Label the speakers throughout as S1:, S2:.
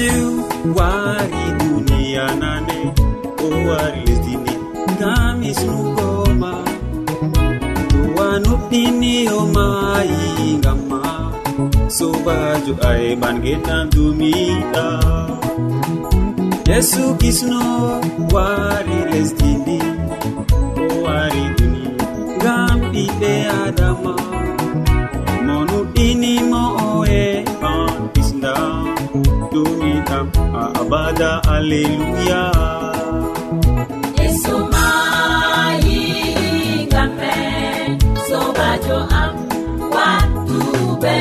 S1: yesu wari duniya nane o wari lesdini ngam hisnugoma towanuɗɗini o mayi ngam sobajo aeɓan genɗam dumiɗa yesu kisno wari lesdini o wari duni ngam ɓiɓɓe adama mo nuɗɗinimo oe jam ha abada alleluya
S2: yesu mayi sobajo am wattuɓe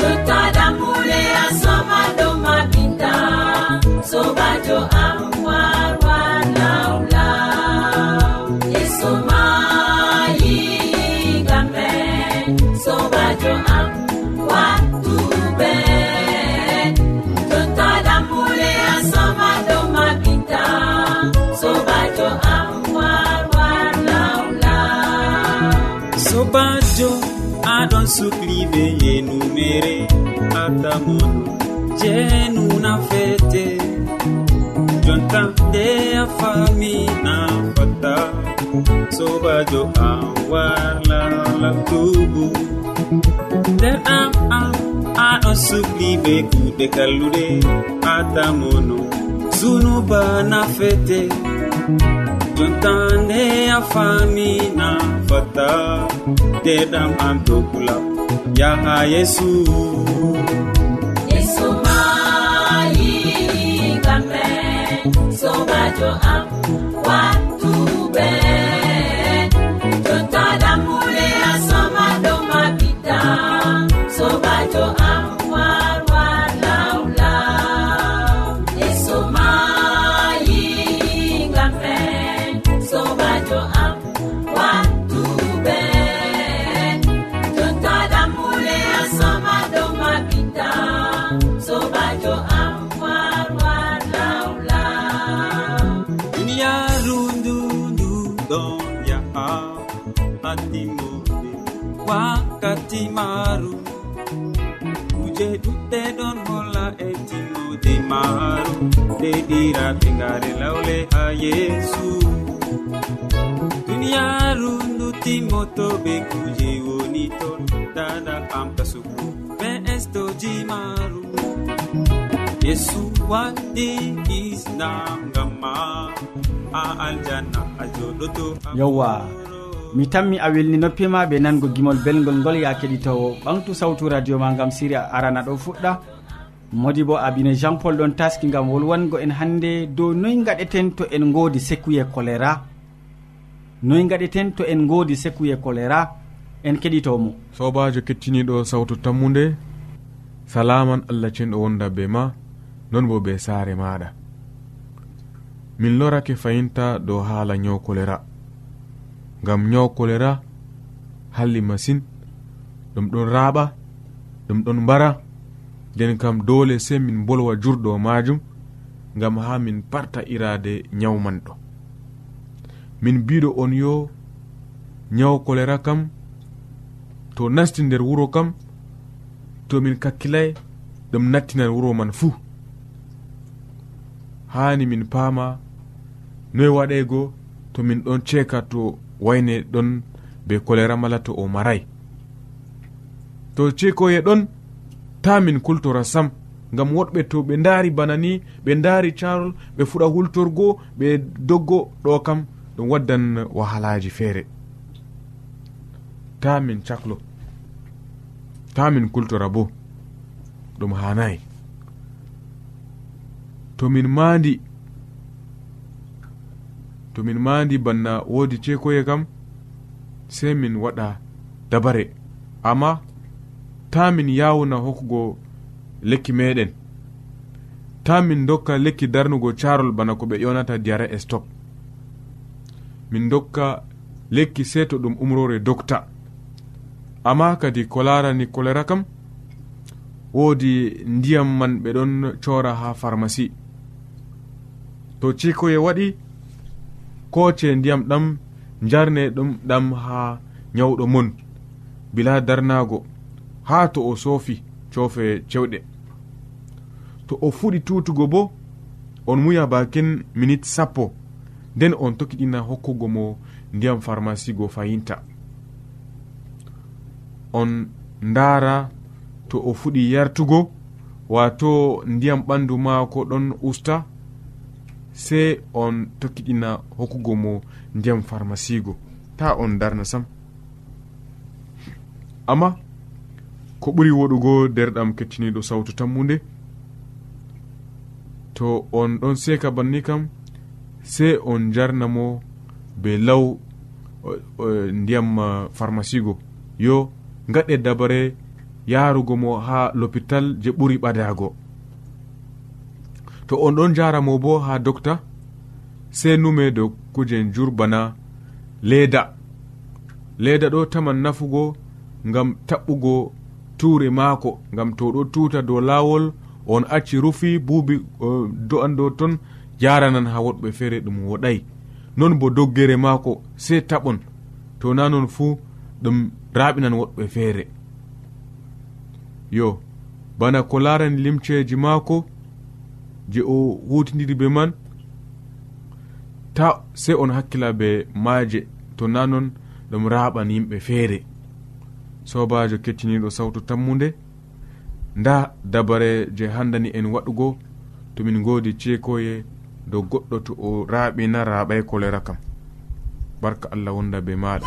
S2: jottaɗamule asoma ɗo mabinta sobajo am warwa
S1: kam nde a fami na fata sobajo an warla labtugu nder am am aɗon sukli be kuɗe kallude atamono zunuba na fete. Jontande a fami na fata ndeɗam am dokula yaha yesu.
S2: to am
S1: wa maru. Kuje ɗuɗɗe ɗon holla e tillude maru. Nde ɗiraɓe ngare lawle ha yeesu. Duniyaaru ndutimoto ɓe kuje woni ton dada am kasugu ɓe estoji maru. Yesu waɗi islam ngam ma a aljanna a joɗoto
S3: yewwa mi tammi a welni noppima ɓe nango gimol belgol ngol ya keɗitowo. Ɓamtu sawtu radio ma gam siri arana ɗo fuɗɗa. Modi bo abine jean paul ɗon taski gam wolwango en hannde dow noy gaɗeten to en godi sekuye choléra noy gaɗeten to en godi sekuye choléra en keɗitomo
S4: sobajo kettiniɗo sawtu tammude salaman allah cenɗo wonda be ma non bo be saare maɗa. Min lorake fayinta dow haala ñaw choléra ngam nyaw kolera halli masin. Ɗum ɗon raaɓa ɗum ɗon mbara. Nden kam dole sei min bolwa jurɗo majum ngam ha min parta irade nyaw manɗo min mbiɗo on yo nyaw kolera kam to nasti nder wuro kam to min kakkilay ɗum nattinan wuro man fuu. Hani min paama noy waɗego to min ɗon ceeka to wayne ɗon be kolera mala to o maray. To cekoye ɗon ta min kultora sam gam woɗɓe to ɓe daari bana ni ɓe daari carol ɓe fuɗa hultorgo ɓe doggo ɗo kam ɗum waddan wahalaji feere. Ta min cahlo ta min kultora bo ɗum hanayi to min maandi to min mandi banna wodi cekoye kam sei min waɗa dabare. Amma ta min yawna hokkugo lekki meɗen ta min dokka lekki darnugo carol bana ko ɓe ƴonata diyare e stop. Min dokka lekki seto ɗum umrore docta. Amma kadi ko larani choléra kam woodi ndiyam man ɓe ɗon cora ha pharmacie. To cikoye waɗi koce ndiyam ɗam jarne ɗum ɗam ha nyawɗo mon bila darnago ha to o soofi cofe cewɗe. To o fuɗi tutugo bo on muya bakin minute sappo nden on tokkiɗina hokkugo mo ndiyam pharmacie go fayinta. On ndara to o fuɗi yartugo wato ndiyam ɓandu maako ɗon usta sey on tokkiɗina hokkugo mo ndiyam pharmacie go ta on darna sam. Amma ko ɓuri woɗugo derɗam kettiniɗo sawtu tammude to on ɗon seka banni kam sey on jarnamo be law ndiyam uh, pharmacie go yo gaɗe dabare yarugo mo ha l'hôpital je ɓuri ɓadago to on ɗon jaramo bo ha docta sei nume dow kujen jurbana leeda. Leeda ɗo taman nafugo ngam taɓɓugo tuure maako ngam to ɗo tuta dow laawol on acci rufi buubi uh, do'an dow ton jaranan ha woɗɓe feere ɗum woɗay. Non bo doggere maako sei taɓon to na non fuu ɗum raɓinan woɗɓe feere. Yo bana ko laran limceji maako je o wotidiri be man ta sey on hakkila be maaje to na non ɗum raɓan yimɓe feere. Sobajo kettiniɗo sawtu tammude nda dabare je handani en waɗugo tomin godi ceekoye dow goɗɗo to o raaɓina raɓay kolera kam. Barka allah wonda be maɗa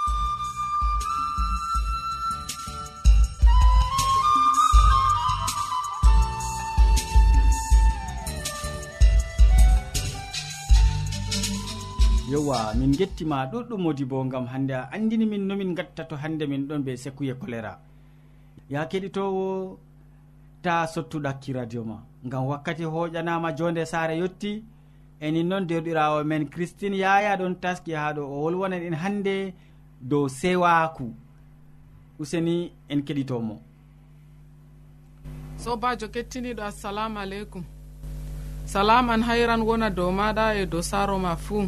S3: yowa min gettima ɗuɗɗum modi bo gam hande a andini min nomin gatta to hande min ɗon ɓe sekuye choléra ya keɗitowo ta sottuɗakki radio ma. Gam wakkati hoƴanama jonde saare yetti enin noon derɗirawo men christine yaya ɗon taski ha ɗo o wolwonan en hande dow sewaku useni en keɗitomo
S5: sobajo kettiniɗo assalamu aleykum. Salaman hayran wona dow maɗa e dow saaro ma fuu.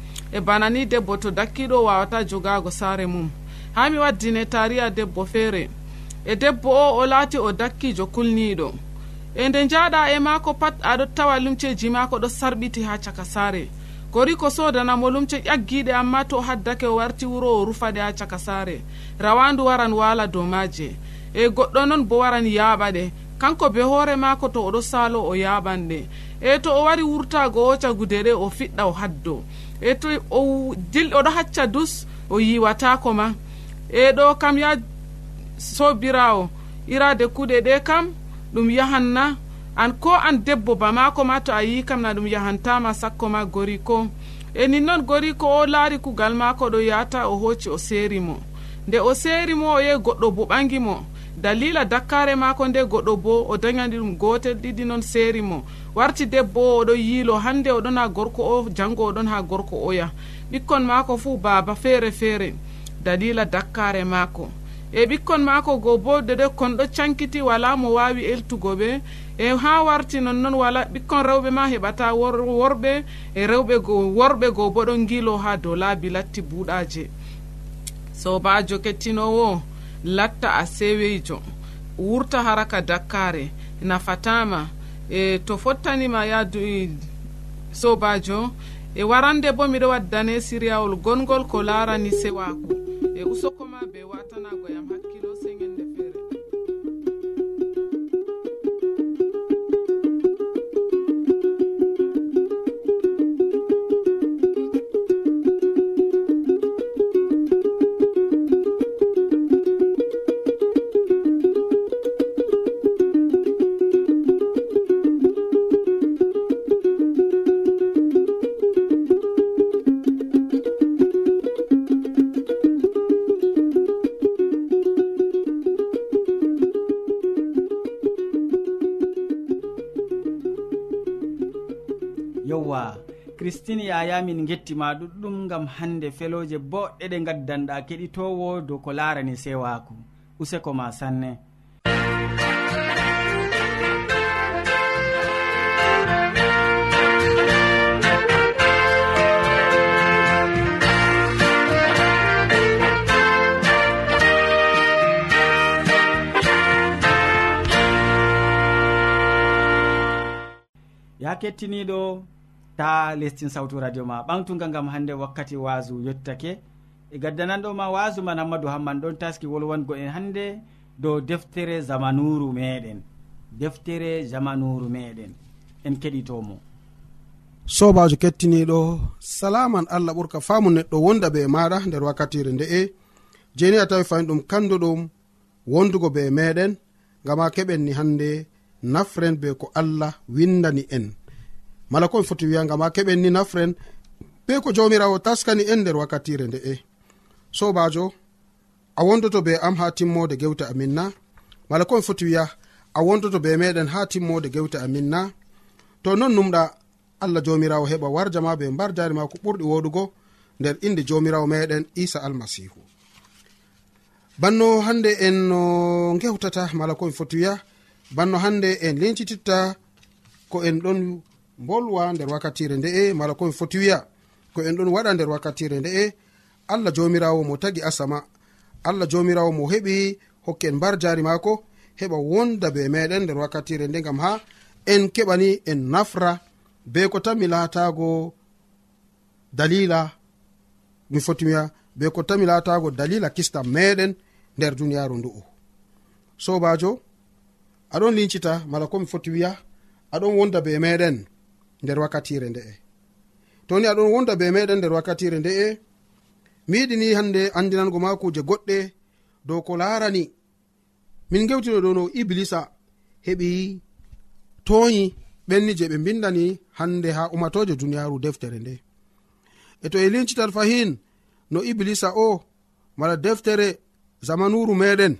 S5: e bana ni debbo to dakkiɗo wawata jogago saare mum. Ha mi waddine tariya debbo feere e debbo o o laati o dakkijo kulniɗo e nde jaɗa e maako pat aɗo tawa lumceji maako ɗo sarɓiti ha caka saare. Gori ko sodanamo lumce ƴaggiɗe amma to haddake o warti wuro o rufaɗe ha caka saare. Rawandu waran wala dow maje e goɗɗo noon bo waran yaaɓa ɗe. Kanko be hoore maako to oɗo saalo o yaaɓanɗe e to o wari wurtago o cagudeɗe o fiɗɗa o haddo. E to o dil oɗo hacca dus o yiwatako ma. E ɗo kam ya sobirawo irade kuɗe ɗe kam ɗum yahanna. An ko an debbo bamako ma to a yi kam na ɗum yahantama sakko ma gori ko. E nin noon gori ko o laari kugal mako ɗo yata o hocci o seeri mo. Nde o seeri mo o yehi goɗɗo bo ɓangi mo. dalila dakkare mako nde goɗɗo bo o dañani ɗum gotel ɗiɗi noon seeri mo. Warti debbo o oɗo yiilo hande oɗon ha gorko o janngo oɗon ha gorko oya ɓikkon mako fuu baaba feere feere. Dalila dakkare mako e ɓikkon mako go bo dede kon ɗo cankiti wala mo wawi eltugo ɓe. E ha warti nonnoon wala ɓikkon rewɓe ma heɓata worɓe. E rewɓe go worɓe go bo ɗon gilo ha dow laabi latti buuɗaje sobajo kettinowo latta a seweyjo wurta haraka dakkare nafatama e to fottanima yaadu e, sobajo e warande bo miɗo waddane siriyawol gongol ko larani sewako. E usokoma be watanagoyam hakkilo
S3: christine yaya min gettima ɗuɗɗum gam hande feloje boɗɗe ɗe gaddanɗa keɗitowo dow ko larani sewaku useko ma sanne. Ya kettiniɗo ta lestin sawtu radio ma. Ɓamtuga gam hande wakkati wasu yettake e gaddananɗo ma wasu man hammadou hamman ɗon taski wolwango en hande dow deftere zamanuru meɗen deftere zamanuru meɗen en keɗitomo.
S6: Sobajo kettiniɗo salaman allah ɓurka famu neɗɗo wonda be maɗa nder wakkatire nde'e. Jeni a tawi fayin ɗum kanduɗum wondugo be meɗen gama keɓen ni hande nafren be ko allah windani en. mala ko mi foti wiyagama keɓen ni nafren be ko jawmirawo taskani en nder wakkatire nde'e sobajo a wondoto be am ha timmode gewte amin na. Mala ko mi foti wiya a wondoto be meɗen ha timmode gewte amin na. To non numɗa allah jomirawo heɓa warja ma be mbar jari ma ko ɓurɗi woɗugo nder inde jomirawo meɗen isa almasihu. Banno hande en no gewtata mala ko mi foti wiya banno hande en lincititta ko en ɗon bolwa nder wakkatire nde'e mala komi foti wiya ko en ɗon waɗa nder wakkatire nde'e allah jomirawo mo tagi asama. Allah jomirawo mo heɓi hokki en mbar jari maako heɓa wonda be meɗen nder wakkatire nde gam ha en keɓani en nafra be ko tan mi laatago dalila mi foti wiya be ko tan mi laatago dalila kista meɗen nder duniyaru ndu'u sobajo aɗon lincita mala komi foti wiya aɗon wonda be meɗen. nder wakkatire nde'e to ni aɗon wonda be meɗen nder wakkatire nde'e mi yiɗini hande andinango ma kuje goɗɗe dow ko larani. Min gewtino ɗo no iblisa heɓi toyi ɓenni je ɓe bindani hande ha umatoje duniyaru deftere nde. E to e lincital fahin no iblisa o mala deftere zamanuru meɗen.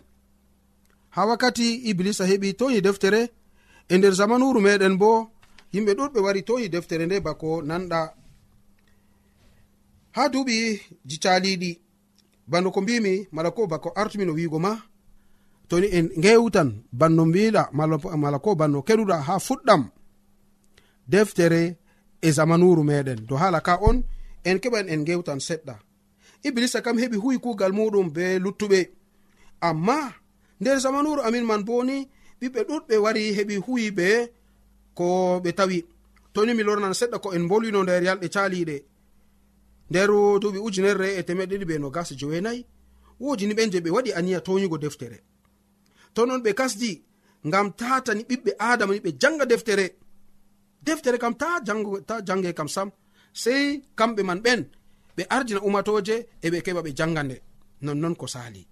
S6: Ha wakkati iblisa heɓi toyi deftere e nder zamanuru meɗen bo yimɓe ɗuɗɓe wari toyi deftere nde bako nanɗa. Ha duuɓi jicaliɗi bano ko mbimi mala ko bako artumi no wigo ma toni en gewtan banno mbiɗa mala ko banno keɗuɗa ha fuɗɗam deftere e zamanuru meɗen to hala ka on en keɓan en gewtan seɗɗa. Iblisa kam heɓi huyi kugal muɗum be luttuɓe. Amma nder zamanuru amin man boni ɓiɓɓe ɗuɗɓe wari heɓi huyi ɓe ko ɓe tawi. Toni mi lornan seɗɗa ko en bolwino nder yalɗe caliɗe nder duuɓi ujunerre e temeɗe ɗiɗi ɓe no gasa jowenayi wodi ni ɓen je ɓe waɗi aniya toyugo deftere. To non ɓe kasdi ngam tatani ɓiɓɓe adama ni ɓe janga deftere. Deftere kam ta ta jange kam sam sei kamɓe man ɓen ɓe ardina umatoje eɓe keɓa ɓe janga nde nonnon ko sali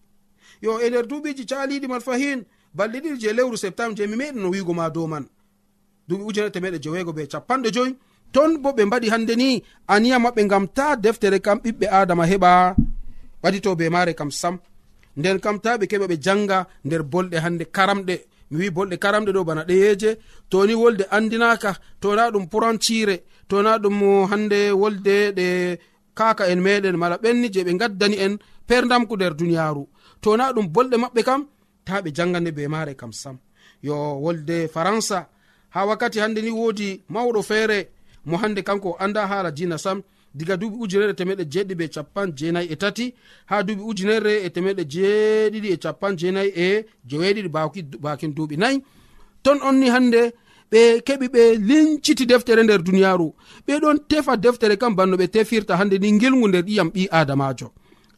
S6: yo e nder duuɓiji caliɗi man fahin balɗe ɗiɗi je lewru septembre je mi meɗi no wigo ma dow man. duɓi ujunere temeɗe jeweego be capanɗe joyi. Ton bo ɓe mbaɗi hande ni aniya maɓɓe gam ta deftere kam ɓiɓɓe adama heɓa ɓaɗito be mare kam sam. Nden kam ta ɓe keɓa ɓe janga nder bolɗe hande karamɗe. Mi wi bolɗe karamɗe ɗo bana ɗeyeje to ni wolde andinaka to na ɗum purancire to na ɗum hande wolde ɗe kaka en meɗen mala ɓenni je ɓe gaddani en perdamku nder duniyaru to na ɗum bolɗe maɓɓe kam ta ɓe jangande be mare kam sam. Yo wolde faransa ha wakkati hande ni wodi mawɗo feere mo hande kanko anda hala dina sam. Diga duuɓi ujunere temeɗe jeeɗiɓe capan jeenayi e tati. Ha duuɓi ujunere e temeɗe jeeɗiɗi e capan jeenayi e joweeɗiɗi bakin duuɓi nayi. Ton on ni hande ɓe keɓi ɓe linciti deftere nder duniyaaru. Ɓeɗon tefa deftere kam banno ɓe tefirta hande ni ngilgu nder ƴiyam ɓi adamajo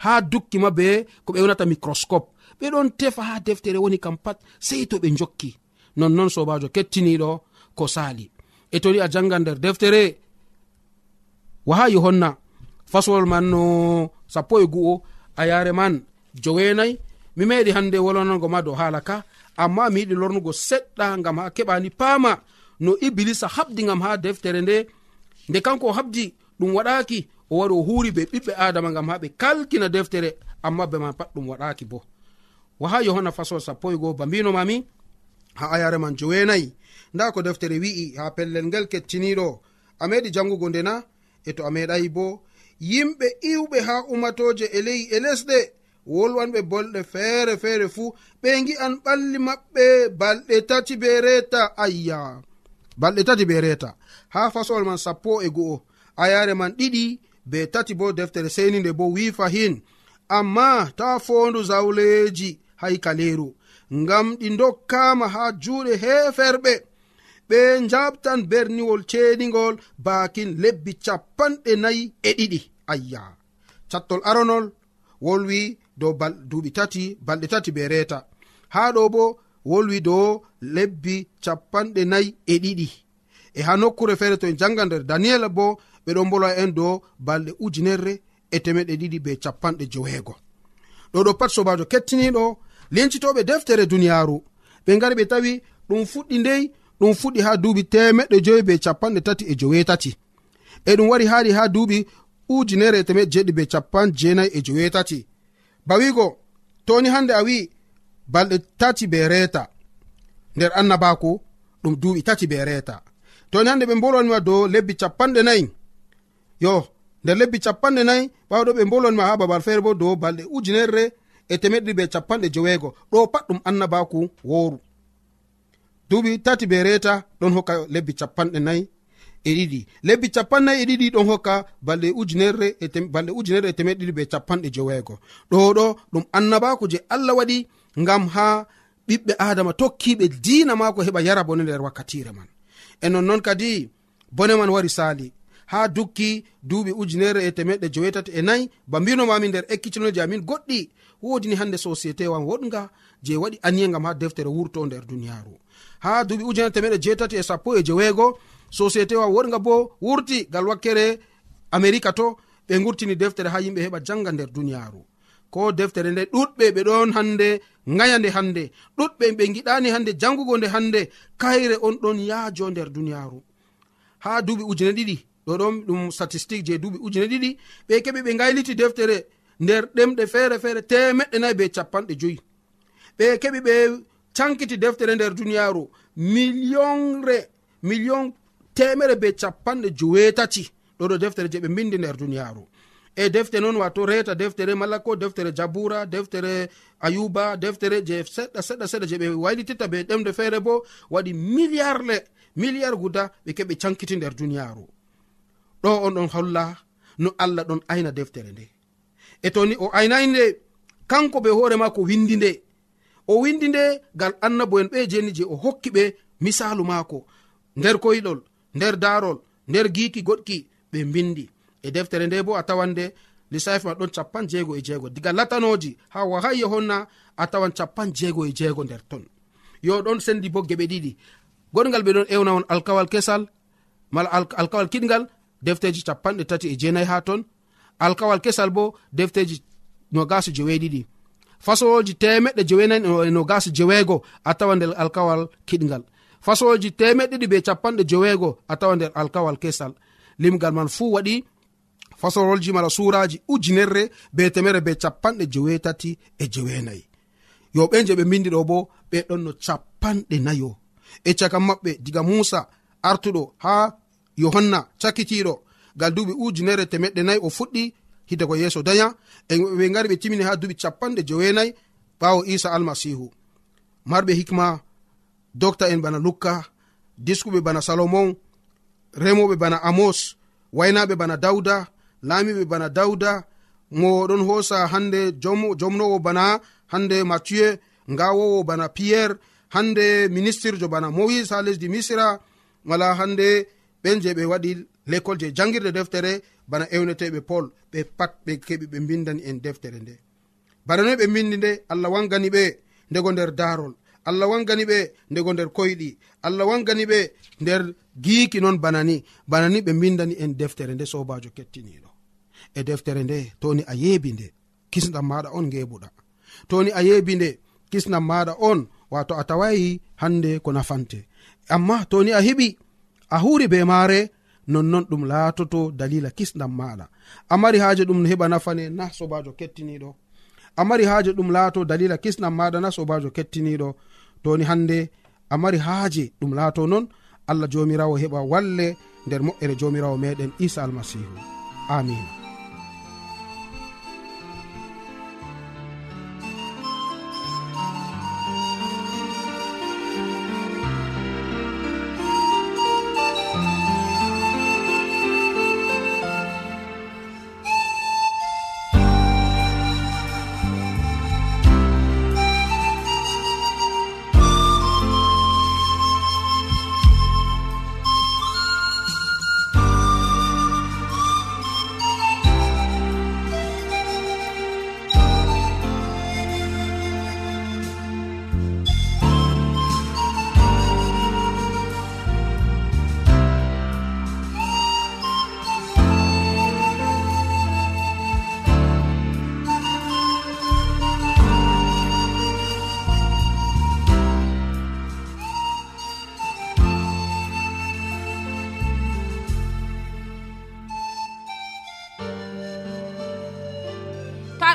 S6: ha dukkima be ko ɓe wonata microscope ɓeɗon tefa ha deftere woni kam pat sei to ɓe jokki nonnon sobajo kettiniɗo ko sali e toni a jangan nder deftere waha yohanna faswol man no sappo e gu'o a yare man jowenayi mi meɗi hande wolonango ma dow hala ka amma mi yiɗi lornugo seɗɗa gam ha keɓani paama no iblisa habdi gam ha deftere nde. Nde kanko o habdi ɗum waɗaki o wari o huri be ɓiɓɓe adama gam ha ɓe kalkina deftere amma be man pat ɗum waɗaki bo. Waha yohanna fasol sappo e goo ba mbinomami ha ayare man jowenayi. Nda ko deftere wi'i ha pellel ngel kettiniɗo a meɗi jangugo ndena e to a meɗayi bo yimɓe iwɓe ha umatoje e leyi e lesɗe wolwanɓe bolɗe feere feere fuu ɓe gi'an ɓalli maɓɓe balɗe tati be reta ayya. Balɗe tati be reta. Ha fasowol man sappo e go'o ayare man ɗiɗi be tati bo deftere seninde bo wi fahin amma ta fondu zawleji haykaleru ngam ɗi dokkama ha juuɗe heferɓe. Ɓe jabtan berniwol ceeɗigol bakin lebbi capanɗe nayi e ɗiɗi. Ayya. Cattol aronol wolwi dow duuɓi tati balɗe tati be reeta. Ha ɗo bo wolwi dow lebbi capanɗe nayi e ɗiɗi. E ha nokkure feere to en janga nder daniyel bo ɓeɗon mbolwa en dow balɗe ujunerre e temeɗe ɗiɗi be capanɗe joweego. Ɗo ɗo pat sobajo kettiniɗo lincitoɓe deftere duniyaaru. Ɓe ngari ɓe tawi ɗum fuɗɗi ndey ɗum fuɗɗi ha duuɓi temeɗɗe joyi be capanɗe tati e jowetati e ɗum wari haari ha duuɓi ujunere temeɗe jeɗɗi be capan jeenayi e jowetati bawigo toni hande a wi balɗe tati be reeta. Nder annabaku ɗum duuɓi tati be reeta. Toni hande ɓe mbolwanima dow lebbi capanɗe nayi. Yo nder lebbi capanɗe nayi ɓawɗo ɓe mbolwanima ha babal feere bo dow balɗe ujunerre e temeɗɗi be capanɗe joweego. Ɗo pat ɗum annabaku wooru. Duuɓi tati be reta ɗon hokka lebbi capanɗe nayi e ɗiɗi. Lebbi capannayi e ɗiɗi ɗon hokka balɗe ujunerre e balɗe ujunerre e temeɗ ɗiɗi be capanɗe joweego. Ɗo ɗo ɗum annabaku je allah waɗi ngam ha ɓiɓɓe adama tokkiɓe diina maako heɓa yara bone nder wakkatire man. E nonnoon kadi bone man wari sali ha dukki duuɓi ujunere e temeɗɗe jowetati e nayi. Ba mbinomami nder ekkitinoji amin goɗɗi wodini hande société wa woɗga je waɗi aniye gam ha deftere wurto nder duniyaru ha duuɓi ujunere temeɗɗe jetati e sappo e jeweego société wa woɗga bo wurti gal wakkere america to ɓe gurtini deftere ha yimɓe heɓa janga nder duniyaru ko deftere nde ɗuɗɓe ɓe ɗon hande gaya nde hande ɗuɗɓe ɓe giɗani hande jangugo nde hande kayre on ɗon yaajo nder duniyaru ha duuɓi ujune ɗiɗi ɗo ɗon ɗum statistique je duuɓi ujune ɗiɗi. Ɓe keɓi ɓe gayliti deftere nder ɗemɗe feere feere temeɗɗe nayi be capanɗe joyi. Ɓe keɓi ɓe cankiti deftere nder duniyaaru millionre million temere be capanɗe joweetati. Ɗo ɗo deftere je ɓe mbindi nder duniyaaru e defte noon wato reta deftere malla ko deftere jabura deftere ayuba deftere je seɗɗa seɗɗa seɗɗa je ɓe waylititta be ɗemde feere bo waɗi milliard milliard guda ɓe keɓe cankiti nder duniyaaru ɗo on ɗon holla no allah ɗon ayna deftere nde. E to ni o aynayi nde kanko ɓe hoore maako windi nde. O windi nde ngal annabo en ɓe jeni je o hokki ɓe misalu maako. Nder koyɗol nder darol nder giiki goɗki ɓe mbindi. E deftere nde bo a tawande lissafi ma ɗon capan jeego e jeego. Diga latanoji ha wahay yehonna a tawan capan jeego e jeego nder ton. Yo ɗon sendi bo geɓe ɗiɗi. Goɗgal ɓe ɗon ewna on alkawal kesal mala alkawal kiɗgal defteji capanɗe tati e jeenayi ha ton. Alkawal kesal bo defteji nogas jeweeɗiɗi fasowoji temeɗɗe jeweenayi no e gas jeweego a tawa nder alkawal kiɗgal fasowoji temeɗɗiɗi be capanɗe jeweego a tawa nder alkawal kesal. Limgal man fuu waɗi fasololji mala suraji ujunerre be temere be capanɗe jewetati e jeweenayi. Yo ɓen je ɓe bindi ɗo bo ɓe ɗon no capanɗe nayo. E caka maɓɓe diga musa artuɗo ha yohanna cakkitiɗo gal duuɓi ujunere temeɗɗe nayi o fuɗɗi hide ko yeeso daya e ɓe gari ɓe timini ha duuɓi capanɗe joweenayi ɓawo isa almasihu marɓe hikma docta en bana lukka diskuɓe bana salomon remoɓe bana amos waynaɓe bana dawda laamiɓe bana dawda mo ɗon hoosa hande jomnowo bana hande mathieu ngawowo bana pierre hande ministirjo bana moïse ha lesdi misra wala hande ɓen je ɓe waɗi l'école je jangirde deftere bana ewneteɓe paul ɓe pat ɓe keɓi ɓe mbindani en deftere nde. Bana noy ɓe mbindi nde allah wangani ɓe ndego nder darol allah wangani ɓe ndego nder koyɗi allah wangani ɓe nder giiki noon bana ni. Bana ni ɓe mbindani en deftere nde sobajo kettiniɗo. E deftere nde toni a yeebi nde kisdam maɗa on ngebuɗa toni a yeebi nde kisnam maɗa on wato a tawayi hande ko nafante. Amma toni a heɓi a huri be maare nonnon ɗum laatoto dalila kisɗam maɗa a mari haaje ɗum heɓa nafane na sobajo kettiniɗo a mari haaje ɗum laato dalila kisɗam maɗa na sobajo kettiniɗo toni hande a mari haaje ɗum laato noon allah jomirawo heɓa walle nder moƴƴere jomirawo meɗen isa almasihu amina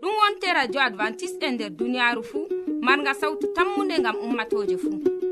S7: ɗum wonte radio advantice'e e nder duniyaaru fuu marga sawtu tammunde ngam ummatoje fuu.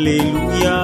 S1: Hallelujah.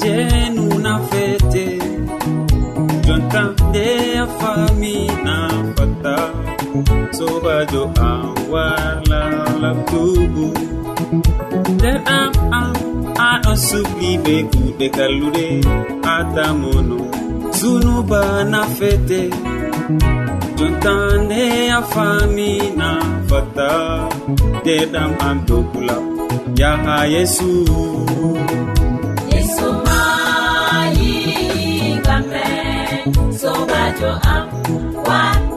S1: jenuna fete. Jonta nde a famina fata. Sobajo an warla labtugu nder am am aɗo sukli be kuɗe kallude atamono sunuba na fete. Jontande a famina fata. Ndeɗam am dokula yaha yesu.
S2: sobajo am
S3: wa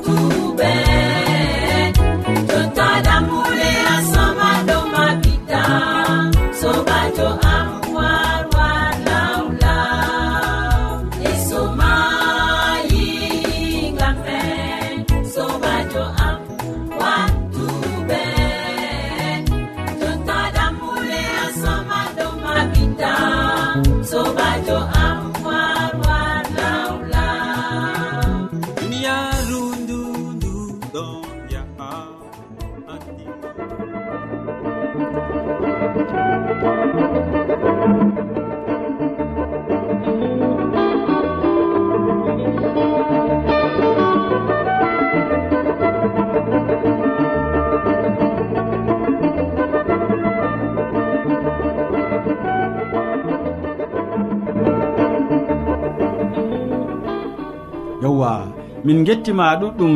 S3: gettima ɗuɗɗum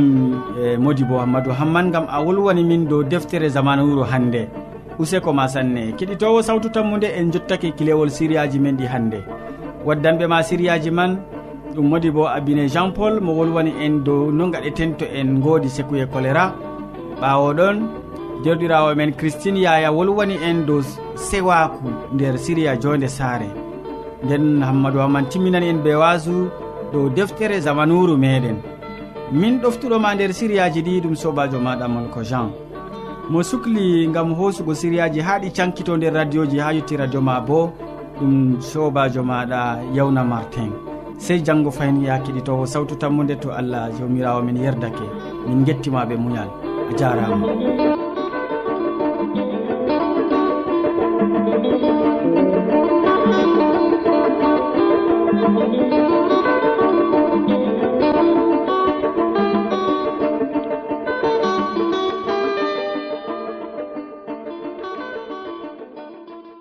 S3: e modi bo hammadou hamman gam a wolwani min dow deftere zamana wuro hannde. Useko ma sanne. Keɗitowo sawtu tammude en jottake kilewol siriyaji men ɗi hannde. Waddanɓe ma siriyaji man ɗum modi bo abine jean paul mo wolwani en dow no gaɗeten to en goodi sekuye choléra ɓawo ɗon jerɗirawo men christine yaya wolwani en dow sewaku nder siriya jonde saare. Nden hammadou hamman timminani en be wasu dow deftere zamanuru meɗen. min ɗoftuɗoma nder siriyaji ɗi ɗum sobajo maɗa molko jean. Mo sukli gam hosugo siriyaji ha ɗi cankito nder radioji ha yetti radio ma bo ɗum sobajo maɗa yawna martin. Sey janggo fayin ya ɗi sawtu tammude to allah jawmirawo min yerdake min gettima ɓe muñal a jarama.